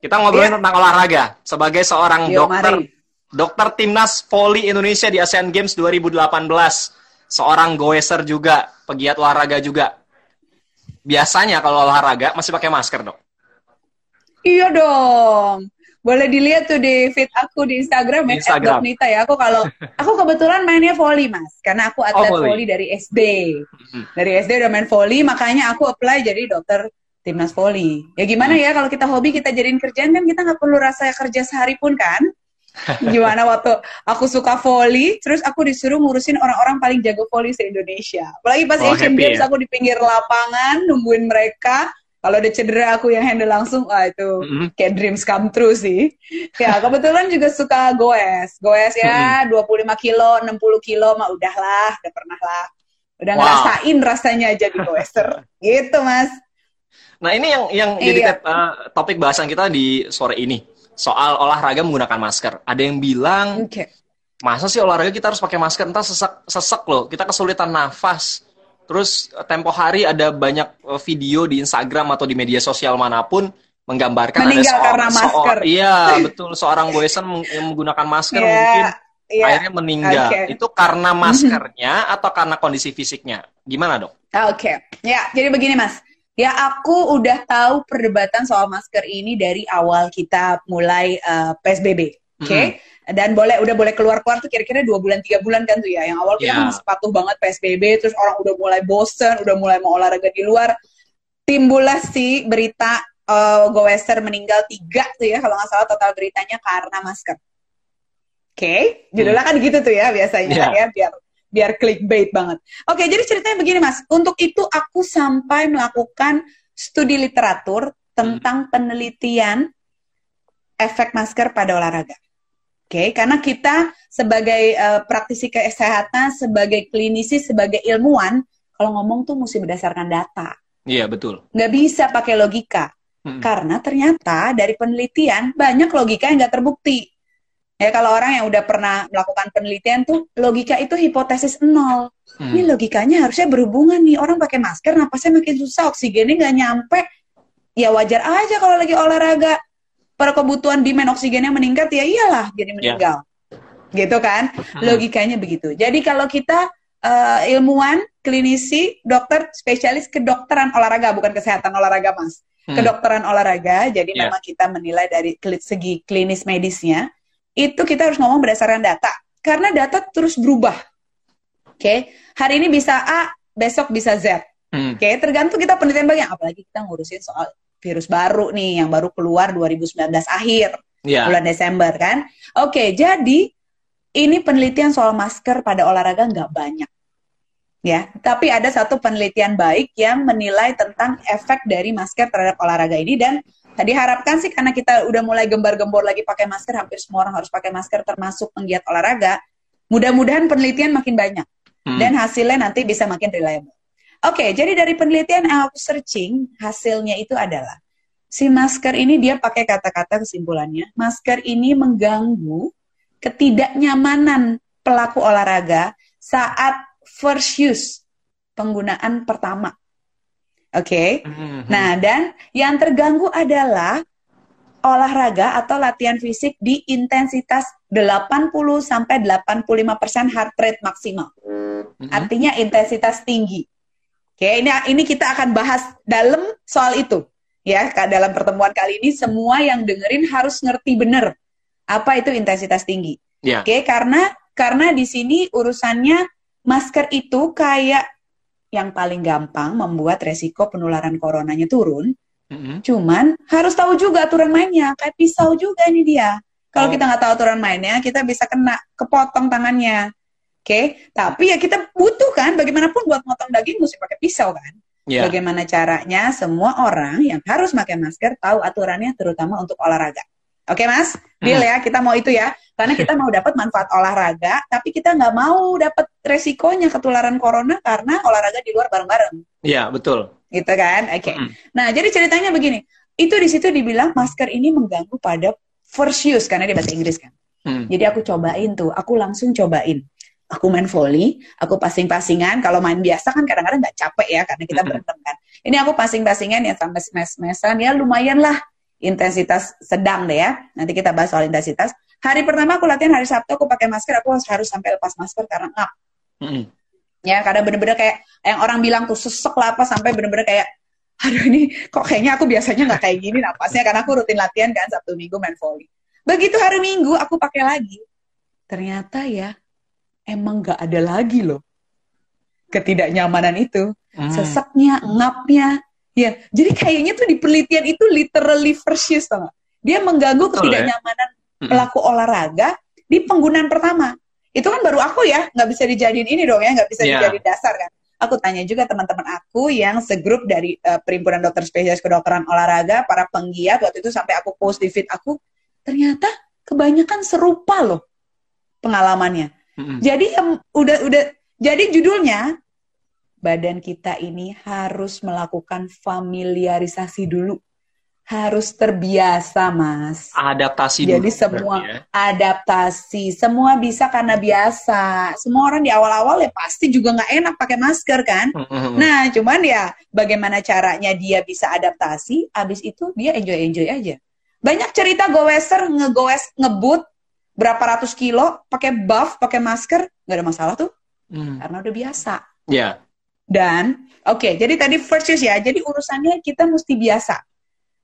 Kita ngobrolin yeah. tentang olahraga sebagai seorang Yo, dokter mari. dokter timnas voli Indonesia di Asian Games 2018. Seorang goeser juga, pegiat olahraga juga. Biasanya kalau olahraga masih pakai masker, Dok. Iya dong. Boleh dilihat tuh di feed aku di Instagram, Di ya, Instagram. Nita ya. Aku kalau aku kebetulan mainnya volley mas, karena aku atlet Oh, volley. volley dari SD. Dari SD udah main volley, makanya aku apply jadi dokter timnas volley. Ya gimana ya kalau kita hobi kita jadiin kerjaan kan kita nggak perlu rasa kerja sehari pun kan? Gimana waktu aku suka volley, terus aku disuruh ngurusin orang-orang paling jago volley se Indonesia. Apalagi pas Oh, Asian Games ya? aku di pinggir lapangan nungguin mereka. Kalau ada cedera aku yang handle langsung, wah itu Mm-mm. kayak dreams come true sih. Ya, kebetulan juga suka goes. Goes ya 25 kilo, 60 kilo mah udahlah, udah pernah lah. Udah Wow. ngerasain rasanya jadi goeser. gitu, Mas. Nah, ini yang yang Iya. jadi tep- eh, topik bahasan kita di sore ini. Soal olahraga menggunakan masker. Ada yang bilang, Oke. masa sih olahraga kita harus pakai masker? Entah sesek, sesek loh, kita kesulitan nafas. Terus eh, tempo hari ada banyak eh, video di Instagram atau di media sosial mana pun menggambarkan Meninggal ada seorang, karena masker. seor- iya, betul. Seorang yang menggunakan masker Iya, mungkin iya. akhirnya meninggal. Oke. Itu karena maskernya atau karena kondisi fisiknya? Gimana, Dok? Oke, ya jadi begini mas. Ya aku udah tahu perdebatan soal masker ini dari awal kita mulai eh, PSBB, oke? Dan boleh udah boleh keluar keluar tuh kira-kira dua bulan tiga bulan kan tuh ya. Yang awal kita Ya. kan masih patuh banget PSBB, terus orang udah mulai bosen, udah mulai mau olahraga di luar. Timbullah si berita eh, goeser meninggal tiga tuh ya kalau nggak salah total beritanya karena masker. Oke, judulnya kan gitu tuh ya biasanya Ya. ya biar biar clickbait banget. Oke, jadi ceritanya begini Mas. Untuk itu aku sampai melakukan studi literatur tentang penelitian efek masker pada olahraga. Oke, karena kita sebagai eh, praktisi kesehatan, sebagai klinisi, sebagai ilmuwan, kalau ngomong tuh mesti berdasarkan data. Iya, betul. Nggak bisa pakai logika. Mm-mm. Karena ternyata dari penelitian banyak logika yang nggak terbukti. Ya kalau orang yang udah pernah melakukan penelitian tuh logika itu hipotesis nol. Hmm. Ini logikanya harusnya berhubungan nih orang pakai masker napasnya makin susah oksigennya nggak nyampe. Ya wajar aja kalau lagi olahraga per kebutuhan demand oksigennya meningkat ya iyalah jadi meninggal. Gitu kan? Logikanya begitu. Jadi kalau kita eh, ilmuwan, klinisi, dokter, spesialis kedokteran olahraga bukan kesehatan olahraga Mas. Hmm. Kedokteran olahraga. Jadi Ya. memang kita menilai dari segi klinis medisnya itu kita harus ngomong berdasarkan data karena data terus berubah. Oke, hari ini bisa A, besok bisa Z. Hmm. Oke, tergantung kita penelitian bagian apalagi kita ngurusin soal virus baru nih yang baru keluar 2019 akhir Iya. bulan Desember kan. Oke, jadi ini penelitian soal masker pada olahraga nggak banyak. Ya, tapi ada satu penelitian baik yang menilai tentang efek dari masker terhadap olahraga ini dan diharapkan sih karena kita udah mulai gembar-gembor lagi pakai masker, hampir semua orang harus pakai masker termasuk penggiat olahraga. Mudah-mudahan penelitian makin banyak Hmm. dan hasilnya nanti bisa makin reliable. Oke, jadi dari penelitian yang aku searching, hasilnya itu adalah si masker ini dia pakai kata-kata kesimpulannya, masker ini mengganggu ketidaknyamanan pelaku olahraga saat first use penggunaan pertama. Oke. Hmm. Nah, dan yang terganggu adalah olahraga atau latihan fisik di intensitas 80 sampai 85% heart rate maksimal. Hmm. Artinya intensitas tinggi. Oke, ini ini kita akan bahas dalam soal itu. Ya, dalam pertemuan kali ini semua yang dengerin harus ngerti bener apa itu intensitas tinggi. Iya. Oke, karena karena di sini urusannya masker itu kayak yang paling gampang membuat resiko penularan coronanya turun. Hmm. Cuman harus tahu juga aturan mainnya. Kayak pisau juga nih dia. Oh. Kalau kita nggak tahu aturan mainnya, kita bisa kena kepotong tangannya. Oke, tapi ya kita butuh kan, bagaimanapun buat motong daging mesti pakai pisau kan. Iya. Bagaimana caranya semua orang yang harus pakai masker tahu aturannya terutama untuk olahraga. Oke mas, deal ya kita mau itu ya, karena kita mau dapat manfaat olahraga, tapi kita nggak mau dapat resikonya ketularan corona karena olahraga di luar bareng-bareng, Iya, betul. gitu kan? Oke. Hmm. Nah jadi ceritanya begini, itu di situ dibilang masker ini mengganggu pada first use karena dia bahasa Inggris kan. Hmm. Jadi aku cobain tuh, aku langsung cobain. Aku main volley, aku passing-passingan. Kalau main biasa kan kadang-kadang nggak capek ya karena kita Mm-mm. berantem kan. Ini aku passing-passingan ya sampai mes-mesan ya lumayan lah. Intensitas sedang deh ya. Nanti kita bahas soal intensitas. Hari pertama aku latihan hari Sabtu aku pakai masker, aku harus sampai lepas masker karena ngap. Ya, karena bener-bener kayak yang orang bilang tuh sesek lah apa sampai bener-bener kayak aduh ini kok kayaknya aku biasanya nggak kayak gini napasnya karena aku rutin latihan kan Sabtu Minggu main volley. Begitu hari Minggu aku pakai lagi. Ternyata ya emang nggak ada lagi loh ketidaknyamanan itu. Hmm. Seseknya, ngapnya. Ya, jadi kayaknya tuh di penelitian itu literally first use tau gak? Dia mengganggu Betul, ya. ketidaknyamanan pelaku olahraga di penggunaan pertama. Itu kan baru aku ya, nggak bisa dijadiin ini dong ya, nggak bisa Iya. dijadiin dasar kan. Aku tanya juga teman-teman aku yang segrup dari eh, perhimpunan dokter spesialis kedokteran olahraga, para penggiat waktu itu sampai aku post di feed aku, ternyata kebanyakan serupa loh pengalamannya. Mm-mm. Jadi em, udah udah jadi judulnya badan kita ini harus melakukan familiarisasi dulu. Harus terbiasa, Mas. Adaptasi Jadi dulu semua- berarti ya. Adaptasi, semua bisa karena biasa. Semua orang di awal-awal ya pasti juga nggak enak pakai masker kan. Nah, cuman ya bagaimana caranya dia bisa adaptasi, abis itu dia enjoy-enjoy aja. Banyak cerita goeser, ngegoes, ngebut, berapa ratus kilo, pakai buff, pakai masker, nggak ada masalah tuh, Mm. karena udah biasa. Ya. Dan, oke, jadi tadi first use ya, jadi urusannya kita mesti biasa.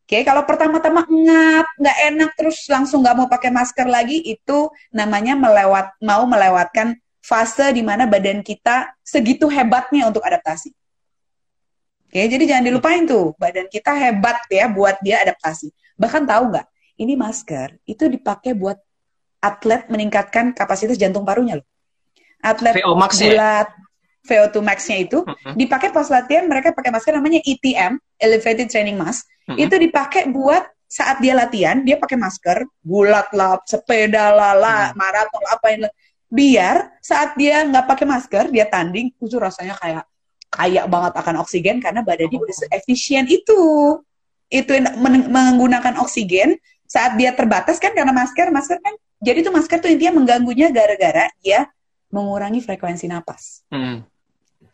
Oke, kalau pertama-tama ngap, nggak enak, terus langsung nggak mau pakai masker lagi, itu namanya melewat, mau melewatkan fase di mana badan kita segitu hebatnya untuk adaptasi. Oke, jadi jangan dilupain tuh, badan kita hebat ya buat dia adaptasi. Bahkan tahu nggak, ini masker itu dipakai buat atlet meningkatkan kapasitas jantung parunya loh. Atlet VO max ya? Bulat VO2 max-nya itu dipakai pas latihan mereka pakai masker namanya ETM Elevated Training Mask Mm-mm. itu dipakai buat saat dia latihan dia pakai masker bulat lah sepeda lah, lah Hmm. maraton lah, apa yang biar saat dia nggak pakai masker dia tanding itu rasanya kayak kaya banget akan oksigen karena badannya udah seefisien itu itu yang men- menggunakan oksigen saat dia terbatas kan karena masker masker kan jadi tuh masker tuh intinya mengganggunya gara-gara dia mengurangi frekuensi napas Mm.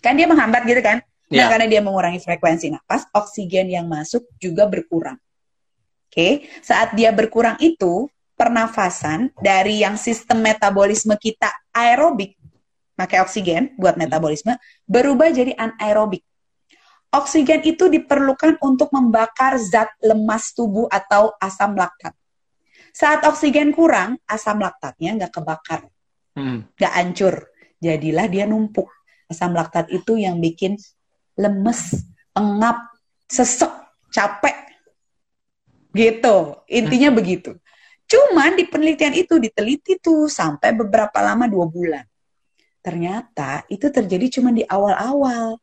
Kan dia menghambat gitu kan. Nah, Ya. karena dia mengurangi frekuensi napas, oksigen yang masuk juga berkurang. Oke, saat dia berkurang itu, pernafasan dari yang sistem metabolisme kita aerobik, pakai oksigen buat metabolisme, berubah jadi anaerobik. Oksigen itu diperlukan untuk membakar zat lemas tubuh atau asam laktat. Saat oksigen kurang, asam laktatnya nggak kebakar Mm. nggak hancur. Jadilah dia numpuk. Asam laktat itu yang bikin lemes, engap, sesek, capek. Gitu. Intinya begitu. Cuman di penelitian itu diteliti tuh sampai beberapa lama dua bulan. Ternyata itu terjadi cuma di awal-awal.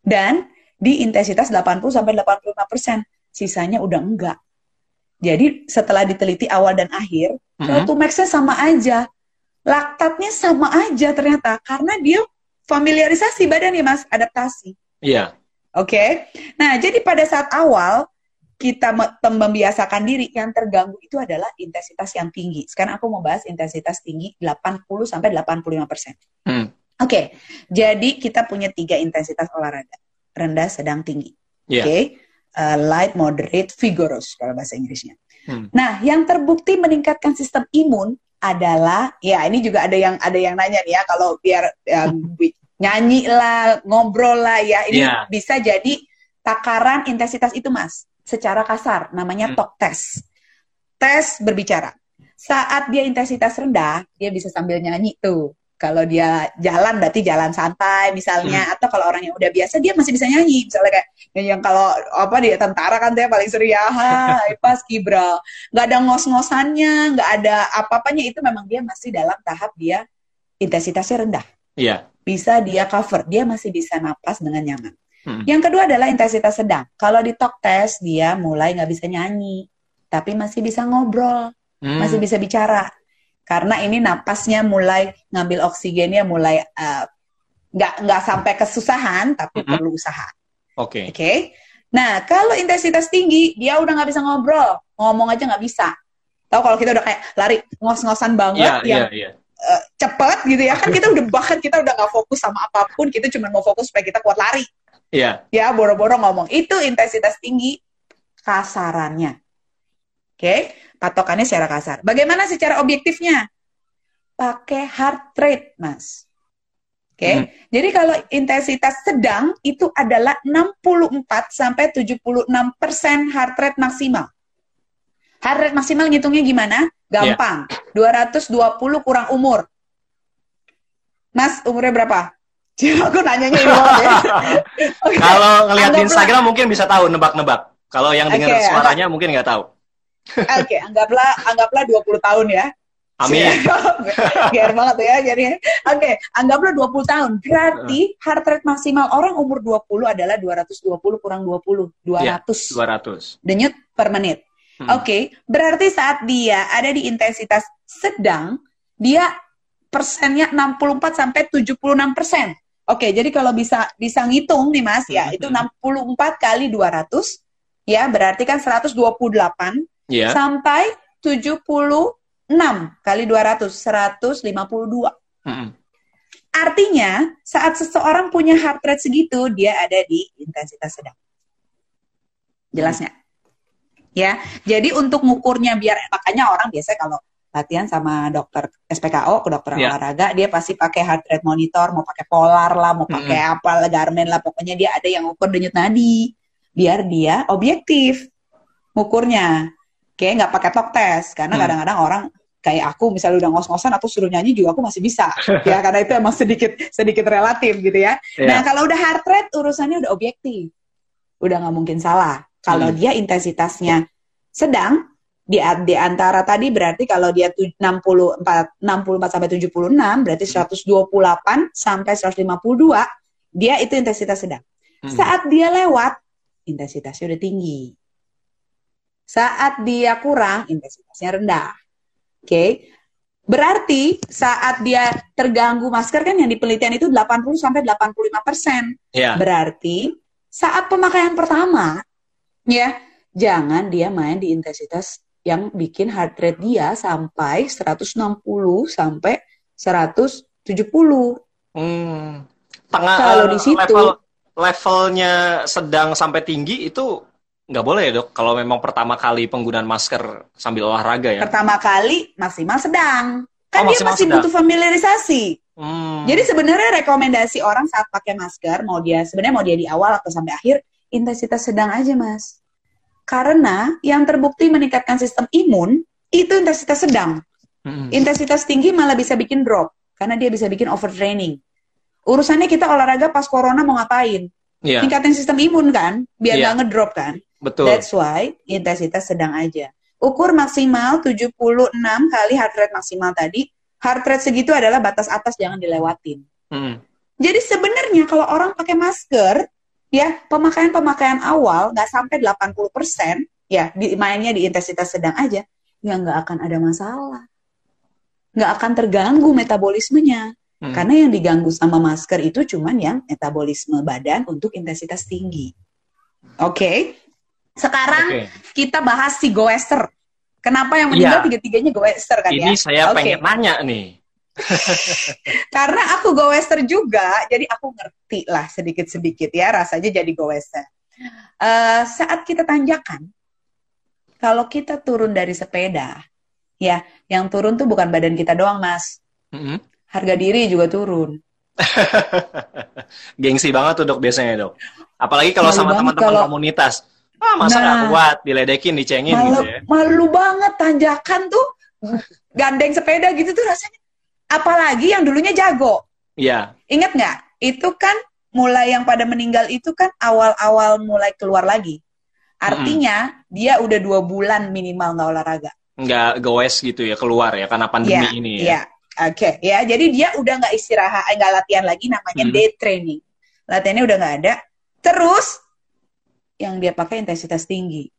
Dan di intensitas 80 sampai 85 persen. Sisanya udah enggak. Jadi setelah diteliti awal dan akhir, Mm-mm. VO2 max-nya sama aja laktatnya sama aja ternyata karena dia familiarisasi badan ya mas? Adaptasi. Iya. oke. Nah jadi pada saat awal kita membiasakan diri yang terganggu itu adalah intensitas yang tinggi. Sekarang aku mau bahas intensitas tinggi 80 sampai 85 persen. Mm. oke. Jadi kita punya tiga intensitas olahraga. Rendah sedang tinggi. Iya. oke. Uh, light moderate vigorous kalau bahasa Inggrisnya. Hmm. Nah, yang terbukti meningkatkan sistem imun adalah ya ini juga ada yang ada yang nanya nih ya kalau biar bi- nyanyi lah, ngobrol lah ya ini Iya. bisa jadi takaran intensitas itu Mas. Secara kasar namanya Hmm. talk test. Tes berbicara. Saat dia intensitas rendah, dia bisa sambil nyanyi tuh. Kalau dia jalan berarti jalan santai misalnya Hmm. atau kalau orang yang udah biasa dia masih bisa nyanyi. Misalnya kayak yang kalau apa dia tentara kan dia paling sering ya pas kibra nggak ada ngos-ngosannya nggak ada apa-apanya itu memang dia masih dalam tahap dia intensitasnya rendah Iya. Bisa dia cover dia masih bisa napas dengan nyaman Hmm. yang kedua adalah intensitas sedang kalau di talk test dia mulai nggak bisa nyanyi tapi masih bisa ngobrol Mm. masih bisa bicara karena ini napasnya mulai ngambil oksigennya mulai eh, nggak nggak sampai kesusahan tapi Mhm. perlu usaha Oke. Oke. Nah, kalau intensitas tinggi, dia udah nggak bisa ngobrol, ngomong aja nggak bisa. Tahu kalau kita udah kayak lari ngos-ngosan banget, Iya, iya, yang iya. Eh, cepet gitu ya, kan kita udah bahkan kita udah nggak fokus sama apa pun, kita cuma mau fokus supaya kita kuat lari. Iya. Ya, boro-boro ngomong. Itu intensitas tinggi kasarannya. Oke, patokannya secara kasar. Bagaimana secara objektifnya? Pakai heart rate, Mas. Oke. Hmm. Jadi kalau intensitas sedang itu adalah 64 sampai 76% heart rate maksimal. Heart rate maksimal ngitungnya gimana? Gampang. 220 kurang umur. Mas, umurnya berapa? Aku nanyanya ini banget ya. Kalau ngelihat di Instagram mungkin bisa tahu nebak-nebak. Kalau yang dengar Oke, suaranya mungkin nggak tahu. Oke, anggaplah anggaplah 20 tahun ya. Amin. Biar banget ya jadinya. Oke, anggaplah 20 tahun. Berarti heart rate maksimal orang umur 20 adalah 220 kurang 20, 200 200. denyut per menit. Hmm. Oke, berarti saat dia ada di intensitas sedang, dia persennya 64 sampai 76 persen. Oke, jadi kalau bisa bisa ngitung nih Mas, ya Hmm. itu 64 kali 200, ya berarti kan 128 Iya. sampai 76 kali 200, 152. Mm-mm. Artinya, saat seseorang punya heart rate segitu, dia ada di intensitas sedang. Jelasnya? Ya, jadi untuk ngukurnya biar makanya orang biasa kalau latihan sama dokter SPKO, ke dokter Ya. olahraga, dia pasti pakai heart rate monitor, mau pakai polar lah, mau pakai apa lah, Garmin lah, pokoknya dia ada yang ukur denyut nadi, biar dia objektif ngukurnya. Oke, nggak pakai talk test, karena Hmm. kadang-kadang orang kayak aku misalnya udah ngos-ngosan atau suruh nyanyi juga aku masih bisa ya karena itu emang sedikit sedikit relatif gitu ya. Iya. Nah kalau udah heart rate urusannya udah objektif, udah nggak mungkin salah. Kalau Hmm. dia intensitasnya sedang di, di antara tadi berarti kalau dia tu- 64 64 sampai 76 berarti 128 sampai 152 dia itu intensitas sedang. Mm-mm. Saat dia lewat intensitasnya udah tinggi. Saat dia kurang intensitasnya rendah. Oke. Berarti saat dia terganggu masker kan yang di penelitian itu 80 sampai 85 persen. Iya. Berarti saat pemakaian pertama, ya jangan dia main di intensitas yang bikin heart rate dia sampai 160 sampai 170. Hmm. Tengah Kalau eh, di situ- level levelnya sedang sampai tinggi itu nggak boleh ya dok kalau memang pertama kali penggunaan masker sambil olahraga ya. Pertama kali maksimal sedang. Kan Oh, dia masih sedang. butuh familiarisasi. Hmm. Jadi sebenarnya rekomendasi orang saat pakai masker mau dia sebenarnya mau dia di awal atau sampai akhir intensitas sedang aja mas. Karena yang terbukti meningkatkan sistem imun itu intensitas sedang. Intensitas tinggi malah bisa bikin drop karena dia bisa bikin overtraining. Urusannya kita olahraga pas corona mau ngapain? Iya, Tingkatin sistem imun kan, biar Iya. nggak ngedrop kan. betul. That's why intensitas sedang aja. Ukur maksimal 76 kali heart rate maksimal tadi. Heart rate segitu adalah batas atas jangan dilewatin. Mm-mm. Jadi sebenarnya kalau orang pakai masker, ya pemakaian-pemakaian awal nggak sampai 80%, ya di, mainnya di intensitas sedang aja, ya nggak akan ada masalah. Nggak akan terganggu metabolismenya. Mm. Karena yang diganggu sama masker itu cuman yang metabolisme badan untuk intensitas tinggi. Oke. Sekarang Oke. kita bahas si goester. Kenapa yang meninggal Iya. tiga-tiganya goester kan Ini ya? saya Oke. pengen nanya nih. Karena aku goester juga, jadi aku ngerti lah sedikit-sedikit ya rasanya jadi goester. Eh, saat kita tanjakan, kalau kita turun dari sepeda, ya yang turun tuh bukan badan kita doang mas, Mm-mm. harga diri juga turun. Gengsi banget tuh dok biasanya dok. Apalagi kalau sama teman-teman komunitas. Ah masa Nah. nggak kuat, diledekin, dicengin Malu, gitu ya. malu banget tanjakan tuh gandeng sepeda gitu tuh rasanya. Apalagi yang dulunya jago. Iya. Ingat nggak? Itu kan mulai yang pada meninggal itu kan awal-awal mulai keluar lagi. Artinya dia udah dua bulan minimal nggak olahraga. Nggak goes gitu ya keluar ya karena pandemi Iya, ini ya. Iya, oke. Ya, jadi dia udah nggak istirahat, eh, nggak latihan lagi, namanya Hmm. day training. Latihannya udah nggak ada. Terus yang dia pakai intensitas tinggi.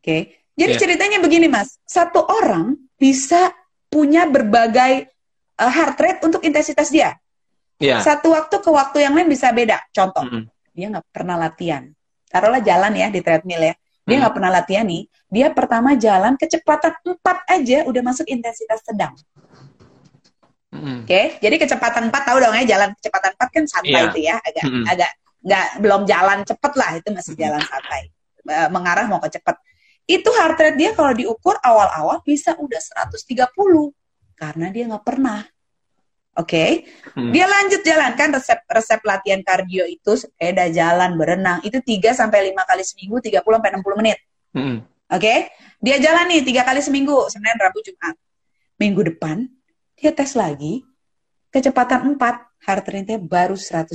Oke. Jadi Iya. ceritanya begini, Mas. Satu orang bisa punya berbagai eh, heart rate untuk intensitas dia. Iya. Satu waktu ke waktu yang lain bisa beda. Contoh, Mm-mm. dia nggak pernah latihan. Taruhlah jalan ya di treadmill ya. Dia Hmm. nggak pernah latihan nih. Dia pertama jalan kecepatan 4 aja udah masuk intensitas sedang. Mm-mm. Oke, jadi kecepatan 4 tahu dong ya jalan kecepatan 4 kan santai Iya. itu ya, agak Mm-mm. agak nggak belum jalan cepet lah itu masih jalan santai. Eh, Mengarah mau ke cepet. itu heart rate dia kalau diukur awal-awal bisa udah 130 karena dia nggak pernah. Oke, okay? hmm. dia lanjut jalan kan resep resep latihan kardio itu sepeda, jalan, berenang itu 3 sampai lima kali seminggu 30 sampai 60 menit. Hmm. Oke, okay? dia jalan nih tiga kali seminggu Senin, Rabu, Jumat. Minggu depan dia tes lagi kecepatan 4 heart rate-nya baru 115.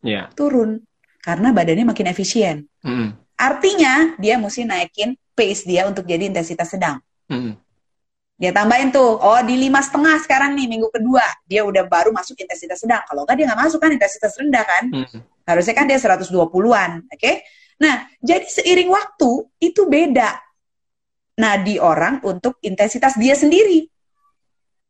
Yeah. Turun karena badannya makin efisien. Hmm. Artinya dia mesti naikin pace dia untuk jadi intensitas sedang. Hmm. Dia tambahin tuh, oh di lima setengah sekarang nih minggu kedua dia udah baru masuk intensitas sedang. Kalau enggak dia nggak masuk kan intensitas rendah kan? Hmm. Harusnya kan dia 120-an, oke? Okay? Nah, jadi seiring waktu itu beda. Nah, di orang untuk intensitas dia sendiri.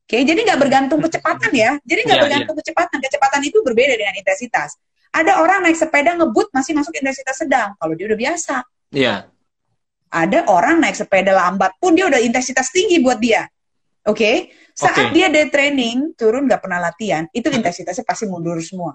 Oke, okay? jadi nggak bergantung kecepatan ya. Jadi nggak yeah, bergantung yeah. kecepatan. Kecepatan itu berbeda dengan intensitas. Ada orang naik sepeda ngebut masih masuk intensitas sedang. Kalau dia udah biasa. Iya. Yeah ada orang naik sepeda lambat pun dia udah intensitas tinggi buat dia. Oke, okay? saat okay. dia day training turun nggak pernah latihan, itu intensitasnya pasti mundur semua.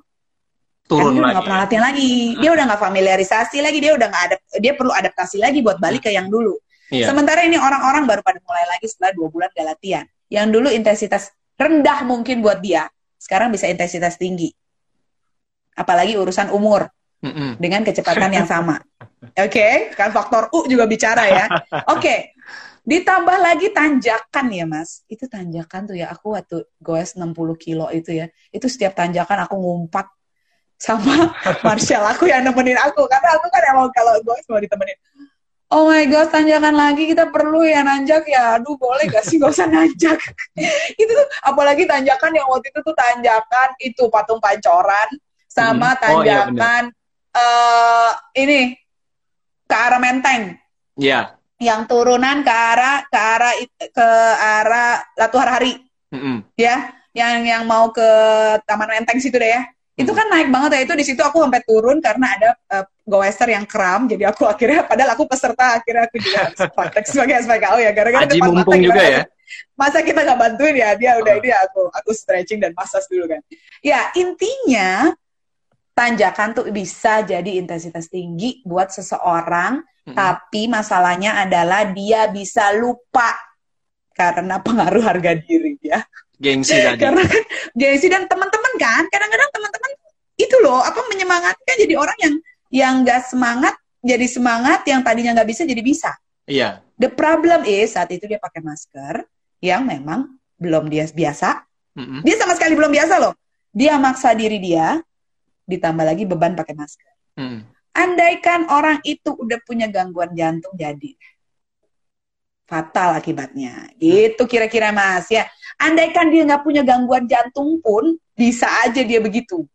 Turun Karena lagi. nggak pernah latihan lagi, dia udah nggak familiarisasi lagi, dia udah nggak ada, dia perlu adaptasi lagi buat balik ke yang dulu. Yeah. Sementara ini orang-orang baru pada mulai lagi setelah dua bulan gak latihan. Yang dulu intensitas rendah mungkin buat dia, sekarang bisa intensitas tinggi. Apalagi urusan umur mm -mm. dengan kecepatan yang sama. Oke, okay? kan faktor U juga bicara ya. Oke, okay. ditambah lagi tanjakan ya mas. Itu tanjakan tuh ya, aku waktu goes 60 kilo itu ya, itu setiap tanjakan aku ngumpat sama Marshall aku yang nemenin aku karena aku kan emang kalau goes mau ditemenin oh my god tanjakan lagi kita perlu ya nanjak ya aduh boleh gak sih gak usah nanjak itu tuh apalagi tanjakan yang waktu itu tuh tanjakan itu patung pancoran sama tanjakan hmm. oh, iya uh, ini ke arah Menteng. Iya. Yeah. Yang turunan ke arah ke arah ke arah Latu Hari. Mm -hmm. Ya, yang yang mau ke Taman Menteng situ deh ya. Itu kan naik banget ya itu di situ aku sampai turun karena ada uh, goester yang kram jadi aku akhirnya padahal aku peserta akhirnya aku juga praktek sebagai SPKO ya gara-gara Aji mumpung juga ya masa kita nggak bantuin ya dia udah oh. ini aku aku stretching dan massage dulu kan ya intinya tanjakan tuh bisa jadi intensitas tinggi buat seseorang, hmm. tapi masalahnya adalah dia bisa lupa karena pengaruh harga diri ya. Gengsi tadi. karena kan gengsi dan teman-teman kan, kadang-kadang teman-teman itu loh apa menyemangatkan jadi orang yang yang gak semangat jadi semangat, yang tadinya nggak bisa jadi bisa. Iya. The problem is saat itu dia pakai masker yang memang belum dia biasa. Mm -hmm. Dia sama sekali belum biasa loh. Dia maksa diri dia ditambah lagi beban pakai masker. Hmm. Andaikan orang itu udah punya gangguan jantung jadi fatal akibatnya. Itu kira-kira Mas ya. Andaikan dia nggak punya gangguan jantung pun bisa aja dia begitu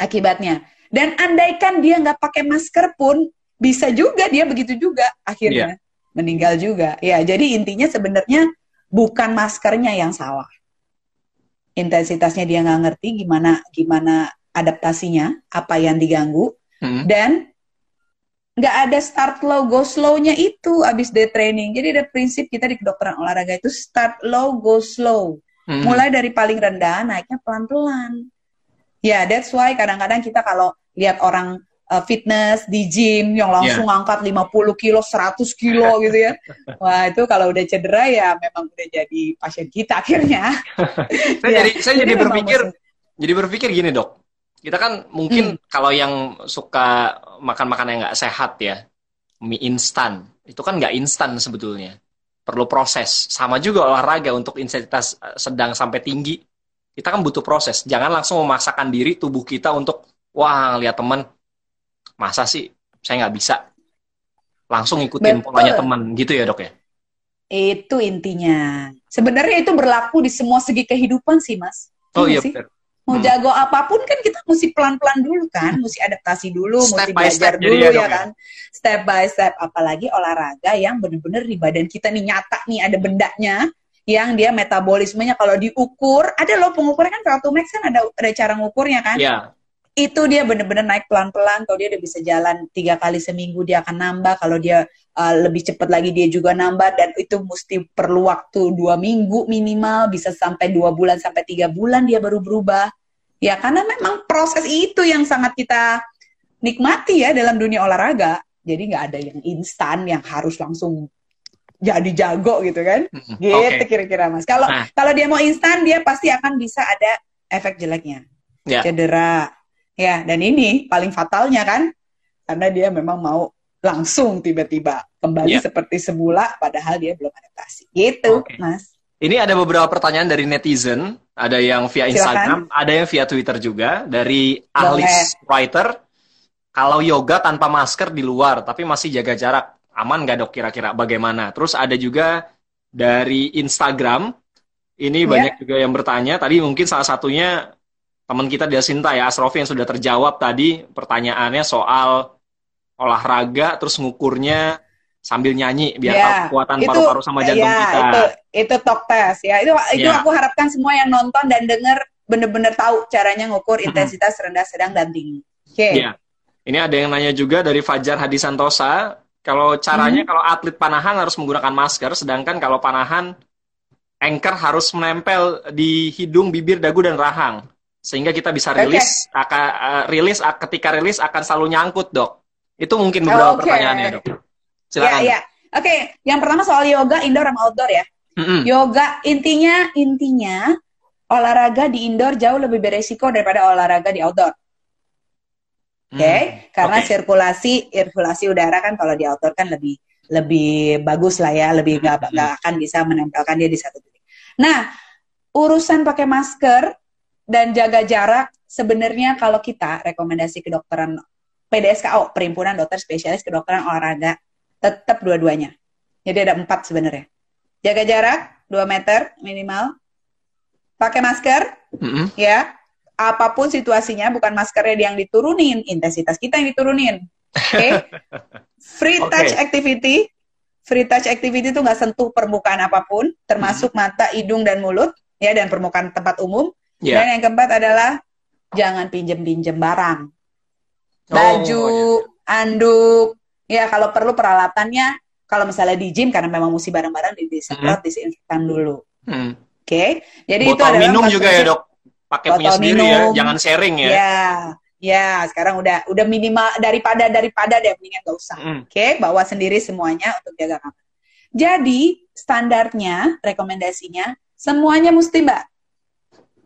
akibatnya. Dan andaikan dia nggak pakai masker pun bisa juga dia begitu juga akhirnya yeah. meninggal juga. Ya, jadi intinya sebenarnya bukan maskernya yang salah. Intensitasnya dia nggak ngerti gimana gimana adaptasinya, apa yang diganggu, hmm. dan nggak ada start low go slow-nya itu abis day training. Jadi ada prinsip kita di kedokteran olahraga itu start low go slow. Hmm. Mulai dari paling rendah naiknya pelan-pelan. Ya, yeah, that's why kadang-kadang kita kalau lihat orang uh, fitness di gym yang langsung yeah. angkat 50 kilo, 100 kilo gitu ya. Wah, itu kalau udah cedera ya memang udah jadi pasien kita akhirnya. saya ya. jadi saya jadi, jadi berpikir jadi berpikir gini, Dok kita kan mungkin hmm. kalau yang suka makan makanan yang nggak sehat ya mie instan. Itu kan nggak instan sebetulnya. Perlu proses. Sama juga olahraga untuk intensitas eh, sedang sampai tinggi. Kita kan butuh proses. Jangan langsung memaksakan diri tubuh kita untuk wah lihat teman. Masa sih? Saya nggak bisa. Langsung ikutin Betul. polanya teman. Gitu ya dok ya? Itu intinya. Sebenarnya itu berlaku di semua segi kehidupan sih mas. Oh iya sih? Mau hmm. jago apa pun kan kita mesti pelan-pelan dulu kan, mesti adaptasi dulu, step mesti belajar dulu ya, ya kan. Step by step apalagi olahraga yang bener-bener di badan kita nih nyata nih ada bendanya yang dia metabolismenya kalau diukur ada loh pengukurnya kan VO2 max kan ada ada cara ngukurnya kan. Yeah itu dia bener-bener naik pelan-pelan kalau dia udah bisa jalan tiga kali seminggu dia akan nambah kalau dia uh, lebih cepat lagi dia juga nambah dan itu mesti perlu waktu dua minggu minimal bisa sampai dua bulan sampai tiga bulan dia baru berubah ya karena memang proses itu yang sangat kita nikmati ya dalam dunia olahraga Jadi nggak ada yang instan yang harus langsung jadi jago gitu kan. Gitu Oke. kira-kira Mas. Kalau Nah. kalau dia mau instan dia pasti akan bisa ada efek jeleknya. Ya. Cedera. Ya, dan ini paling fatalnya kan karena dia memang mau langsung tiba-tiba kembali Ya. seperti semula padahal dia belum adaptasi. Gitu, Oke. Mas. Ini ada beberapa pertanyaan dari netizen, ada yang via Silakan. Instagram, ada yang via Twitter juga dari Ahlis Writer. Kalau yoga tanpa masker di luar tapi masih jaga jarak, aman nggak dok kira-kira bagaimana? Terus ada juga dari Instagram, ini Ya. banyak juga yang bertanya. Tadi mungkin salah satunya teman kita Dasinta ya, Asrofi yang sudah terjawab tadi pertanyaannya soal olahraga, terus ngukurnya sambil nyanyi biar Ya, tahu kekuatan paru-paru sama jantung ya, kita. itu itu talk test ya. Itu itu Ya. aku harapkan semua yang nonton dan dengar bener-bener tahu caranya ngukur intensitas rendah, sedang dan tinggi. Oke. Iya. Ini ada yang nanya juga dari Fajar Hadi Santosa, kalau caranya kalau atlet panahan harus menggunakan masker, sedangkan kalau panahan anchor harus menempel di hidung, bibir, dagu dan rahang, sehingga kita bisa rilis, akan eh, rilis ketika rilis akan selalu nyangkut dok. Itu mungkin beberapa Oke. pertanyaannya dok. Silakan. ya. Oke, yang pertama soal yoga indoor sama outdoor ya. Mm-mm. Yoga intinya intinya olahraga di indoor jauh lebih beresiko daripada olahraga di outdoor. Oke, Hmm. karena Oke. sirkulasi sirkulasi udara kan kalau di outdoor kan lebih lebih bagus lah ya, lebih nggak Hmm. nggak akan bisa menempelkan dia di satu titik. Nah, urusan pakai masker dan jaga jarak sebenarnya kalau kita rekomendasi kedokteran PDSKO, Perhimpunan Dokter Spesialis Kedokteran Olahraga, tetap dua-duanya. Jadi ada empat sebenarnya. Jaga jarak 2 meter minimal. Pakai masker, Mm-mm. ya apa pun situasinya bukan maskernya yang diturunin intensitas kita yang diturunin oke free Oke. touch activity free touch activity itu nggak sentuh permukaan apa pun termasuk mata hidung dan mulut ya dan permukaan tempat umum Ya. dan yang keempat adalah jangan pinjem pinjem barang Oh, baju iya. anduk ya kalau perlu peralatannya kalau misalnya di gym karena memang mesti bareng-bareng di disemprot disinfektan dulu Mm. oke jadi itu Botol adalah minum juga ya dok. Pakai punya sendiri ya, minum. jangan sharing ya. Ya, ya sekarang udah udah minimal daripada daripada deh mendingan gak usah. Mm. Oke, bawa sendiri semuanya untuk jaga aman. Jadi standarnya, rekomendasinya semuanya mesti mbak.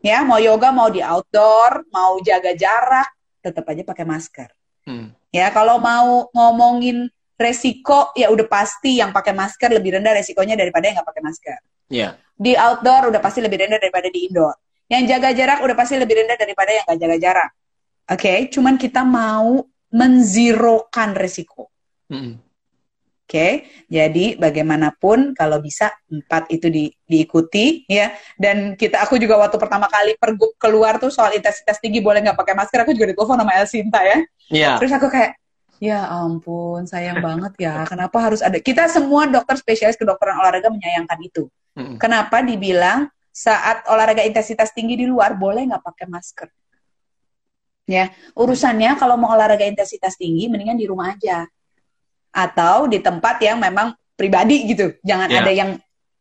Ya, mau yoga mau di outdoor, mau jaga jarak, tetap aja pakai masker. Mm. Ya, kalau mau ngomongin resiko, ya udah pasti yang pakai masker lebih rendah resikonya daripada yang nggak pakai masker. Ya. Di outdoor udah pasti lebih rendah daripada di indoor. Yang jaga jarak udah pasti lebih rendah daripada yang nggak jaga jarak. Oke, cuman kita mau menzirokan resiko. Mm. Oke, jadi bagaimanapun kalau bisa empat itu di- diikuti ya. Dan kita, aku juga waktu pertama kali pergub keluar tuh soal intensitas tinggi boleh nggak pakai masker, aku juga ditelepon sama Elsinta ya. Iya. Terus aku kayak, ya ampun, sayang banget ya. Kenapa harus ada? Kita semua dokter spesialis kedokteran olahraga menyayangkan itu. Mm. Kenapa dibilang saat olahraga intensitas tinggi di luar boleh nggak pakai masker? Ya, urusannya kalau mau olahraga intensitas tinggi mendingan di rumah aja. Atau di tempat yang memang pribadi gitu. Jangan Ya. ada yang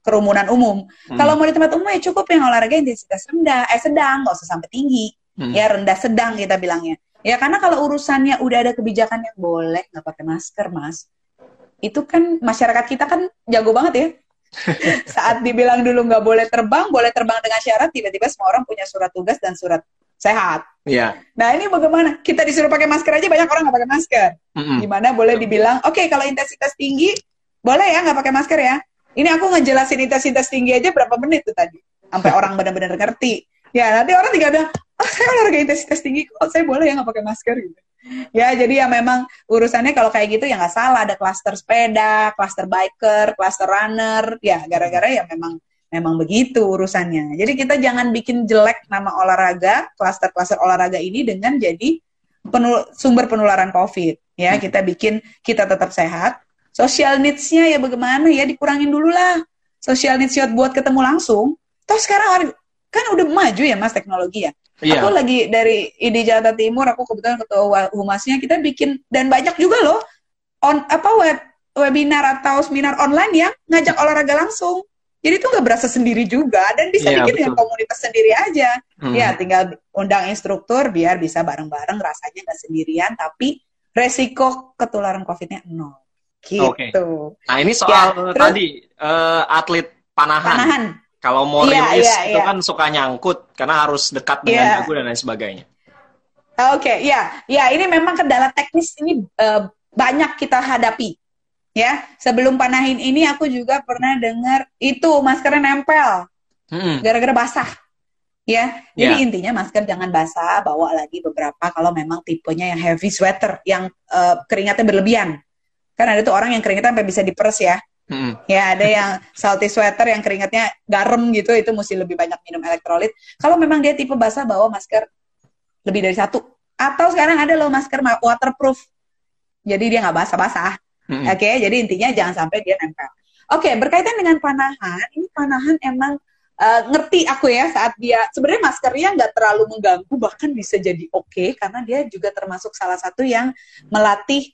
kerumunan umum. Mm. Kalau mau di tempat umum ya cukup yang olahraga intensitas rendah, eh sedang, nggak usah sampai tinggi. Mm. Ya rendah sedang kita bilangnya. Ya karena kalau urusannya udah ada kebijakan yang boleh nggak pakai masker, Mas. Itu kan masyarakat kita kan jago banget ya. Saat dibilang dulu nggak boleh terbang, boleh terbang dengan syarat, tiba-tiba semua orang punya surat tugas dan surat sehat. Iya. Nah ini bagaimana? Kita disuruh pakai masker aja banyak orang nggak pakai masker. Mm-mm. Gimana boleh dibilang, oke kalau intensitas tinggi boleh ya nggak pakai masker ya. Ini aku ngejelasin intensitas tinggi aja berapa menit tuh tadi, sampai orang benar-benar ngerti. Ya nanti orang tinggal bilang, oh saya olahraga intensitas tinggi kok saya boleh ya nggak pakai masker gitu. Ya jadi ya memang urusannya kalau kayak gitu ya nggak salah ada klaster sepeda, klaster biker, klaster runner, ya gara-gara ya memang memang begitu urusannya. Jadi kita jangan bikin jelek nama olahraga, klaster-klaster olahraga ini dengan jadi penul- sumber penularan COVID. Ya, kita bikin kita tetap sehat. Social needs-nya ya bagaimana ya dikurangin dulu lah. Social needs buat ketemu langsung. Toh sekarang kan udah maju ya Mas teknologi ya. Iya. Aku lagi dari ID Jakarta Timur, aku kebetulan ketua humasnya kita bikin dan banyak juga loh on apa web webinar atau seminar online yang ngajak olahraga langsung. Jadi itu nggak berasa sendiri juga dan bisa Iya, bikin dengan komunitas sendiri aja. Mm. Ya tinggal undang instruktur biar bisa bareng-bareng rasanya nggak sendirian tapi resiko ketularan COVID-nya nol. Gitu. Okay. Nah ini soal ya, tadi uh, atlet panahan. panahan. Kalau mau yeah, rilis yeah, itu yeah. kan suka nyangkut karena harus dekat dengan yeah. dagu dan lain sebagainya. Oke, okay, ya, ya ini memang kendala teknis ini uh, banyak kita hadapi. Ya, sebelum panahin ini aku juga pernah dengar itu maskernya nempel, hmm. gara-gara basah. Ya, yeah. jadi intinya masker jangan basah, bawa lagi beberapa kalau memang tipenya yang heavy sweater, yang uh, keringatnya berlebihan. Kan ada tuh orang yang keringatnya sampai bisa diperes ya. Hmm. Ya ada yang salty sweater yang keringatnya garam gitu itu mesti lebih banyak minum elektrolit. Kalau memang dia tipe basah bawa masker lebih dari satu. Atau sekarang ada loh masker waterproof. Jadi dia nggak basah-basah. Hmm. Oke, okay? jadi intinya jangan sampai dia nempel. Oke, okay, berkaitan dengan panahan, ini panahan emang uh, ngerti aku ya saat dia sebenarnya maskernya nggak terlalu mengganggu bahkan bisa jadi oke okay, karena dia juga termasuk salah satu yang melatih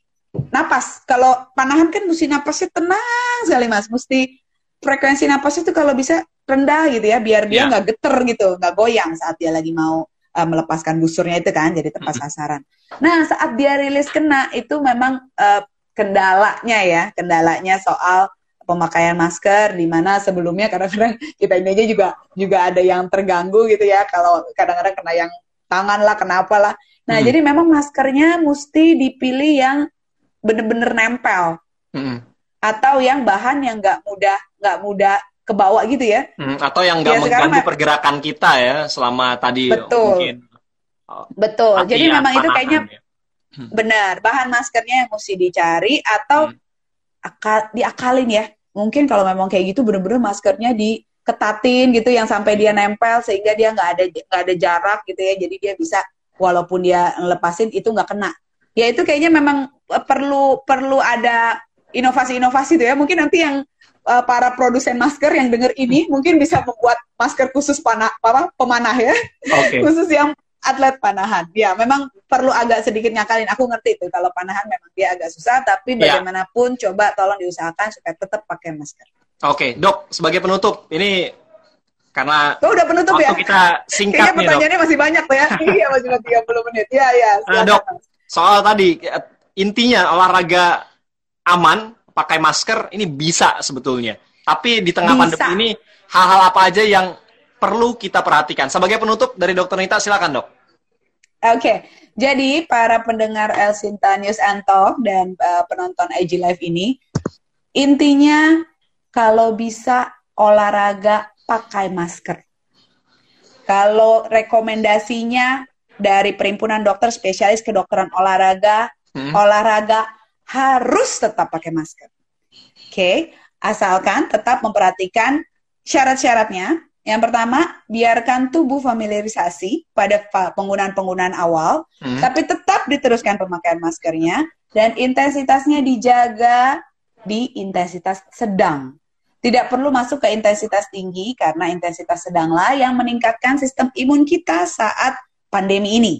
napas. Kalau panahan kan mesti napasnya tenang sekali mas, mesti frekuensi napas itu kalau bisa rendah gitu ya, biar dia ya. nggak yeah. geter gitu, nggak goyang saat dia lagi mau uh, melepaskan busurnya itu kan, jadi tepat sasaran. Nah saat dia rilis kena itu memang uh, kendalanya ya, kendalanya soal pemakaian masker di mana sebelumnya kadang-kadang kita ini aja juga juga ada yang terganggu gitu ya kalau kadang-kadang kena yang tangan lah kenapa lah nah hmm. jadi memang maskernya mesti dipilih yang bener-bener nempel hmm. atau yang bahan yang nggak mudah nggak mudah ke bawah gitu ya hmm, atau yang nggak ya, mengganggu pergerakan kita ya selama tadi betul mungkin betul jadi memang itu kayaknya ya. Hmm. benar bahan maskernya yang mesti dicari atau hmm. akal diakalin ya mungkin kalau memang kayak gitu bener-bener maskernya diketatin gitu yang sampai dia nempel sehingga dia nggak ada nggak ada jarak gitu ya jadi dia bisa walaupun dia ngelepasin itu nggak kena ya itu kayaknya memang eh, perlu perlu ada inovasi-inovasi tuh ya. Mungkin nanti yang uh, para produsen masker yang denger ini mungkin bisa membuat masker khusus panah apa pemanah ya. Okay. khusus yang atlet panahan. Ya, memang perlu agak sedikit nyakalin. Aku ngerti itu kalau panahan memang dia agak susah, tapi ya. bagaimanapun yeah. coba tolong diusahakan supaya tetap pakai masker. Oke, okay. dok, sebagai penutup, ini karena oh, udah penutup waktu ya? kita singkat Kayaknya nih, pertanyaannya dok. masih banyak ya. iya, masih 30 menit. Iya, iya. Uh, dok, soal tadi intinya olahraga aman pakai masker ini bisa sebetulnya. Tapi di tengah bisa. pandemi ini hal-hal apa aja yang perlu kita perhatikan? Sebagai penutup dari Dokter Nita silakan dok. Oke, okay. jadi para pendengar El Sinta News and Talk dan uh, penonton IG Live ini, intinya kalau bisa olahraga pakai masker. Kalau rekomendasinya dari Perhimpunan Dokter Spesialis Kedokteran Olahraga, hmm. olahraga harus tetap pakai masker. Oke, okay? asalkan tetap memperhatikan syarat-syaratnya. Yang pertama, biarkan tubuh familiarisasi pada penggunaan-penggunaan awal, hmm. tapi tetap diteruskan pemakaian maskernya dan intensitasnya dijaga di intensitas sedang. Tidak perlu masuk ke intensitas tinggi karena intensitas sedanglah yang meningkatkan sistem imun kita saat pandemi ini.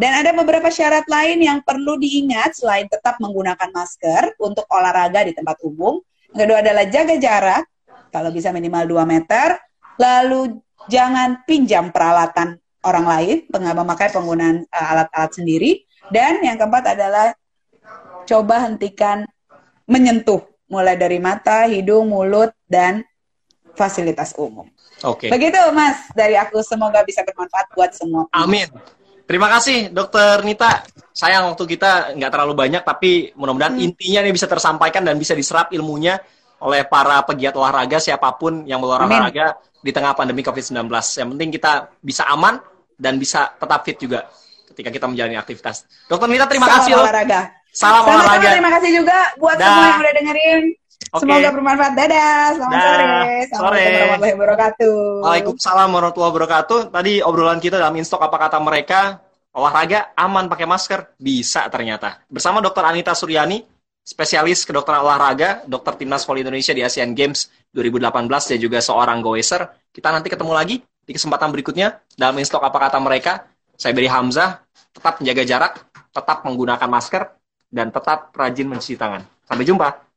Dan ada beberapa syarat lain yang perlu diingat selain tetap menggunakan masker untuk olahraga di tempat umum. Yang kedua adalah jaga jarak, kalau bisa minimal 2 meter. Lalu jangan pinjam peralatan orang lain, memakai penggunaan eh, alat-alat uh, sendiri. Dan yang keempat adalah coba hentikan menyentuh, mulai dari mata, hidung, mulut, dan fasilitas umum. Oke. Okay. Begitu Mas dari aku semoga bisa bermanfaat buat semua. Amin. Terima kasih Dokter Nita. Sayang waktu kita nggak terlalu banyak tapi mudah-mudahan hmm. intinya ini bisa tersampaikan dan bisa diserap ilmunya oleh para pegiat olahraga siapa pun yang berolahraga di tengah pandemi COVID-19. Yang penting kita bisa aman dan bisa tetap fit juga ketika kita menjalani aktivitas. Dokter Nita terima Salam kasih olahraga. Salam Sama olahraga. Terima kasih juga buat da. semua yang udah dengerin. Okay. Semoga bermanfaat. Dadah. Selamat da. sore. Assalamualaikum warahmatullahi wabarakatuh. Waalaikumsalam warahmatullahi wabarakatuh. Tadi obrolan kita dalam instok apa kata mereka. Olahraga aman pakai masker? Bisa ternyata. Bersama Dr. Anita Suryani, spesialis kedokteran olahraga, dokter timnas voli Indonesia di Asian Games 2018 dan juga seorang goeser. Kita nanti ketemu lagi di kesempatan berikutnya dalam instok apa kata mereka. Saya beri Hamzah, tetap menjaga jarak, tetap menggunakan masker, dan tetap rajin mencuci tangan. Sampai jumpa.